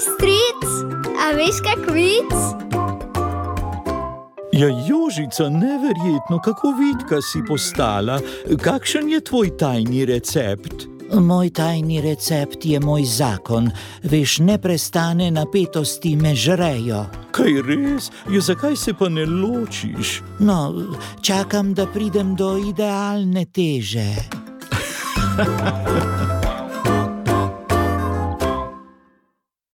stric, a veš kak vic? Ja, Jožica, neverjetno, kako vidka si postala. Kakšen je tvoj tajni recept? Moj tajni recept je moj zakon. Veš, neprestane napetosti me žrejo. Kaj res? Ja, zakaj se pa ne ločiš? No, čakam, da pridem do idealne teže. Ha ha ha.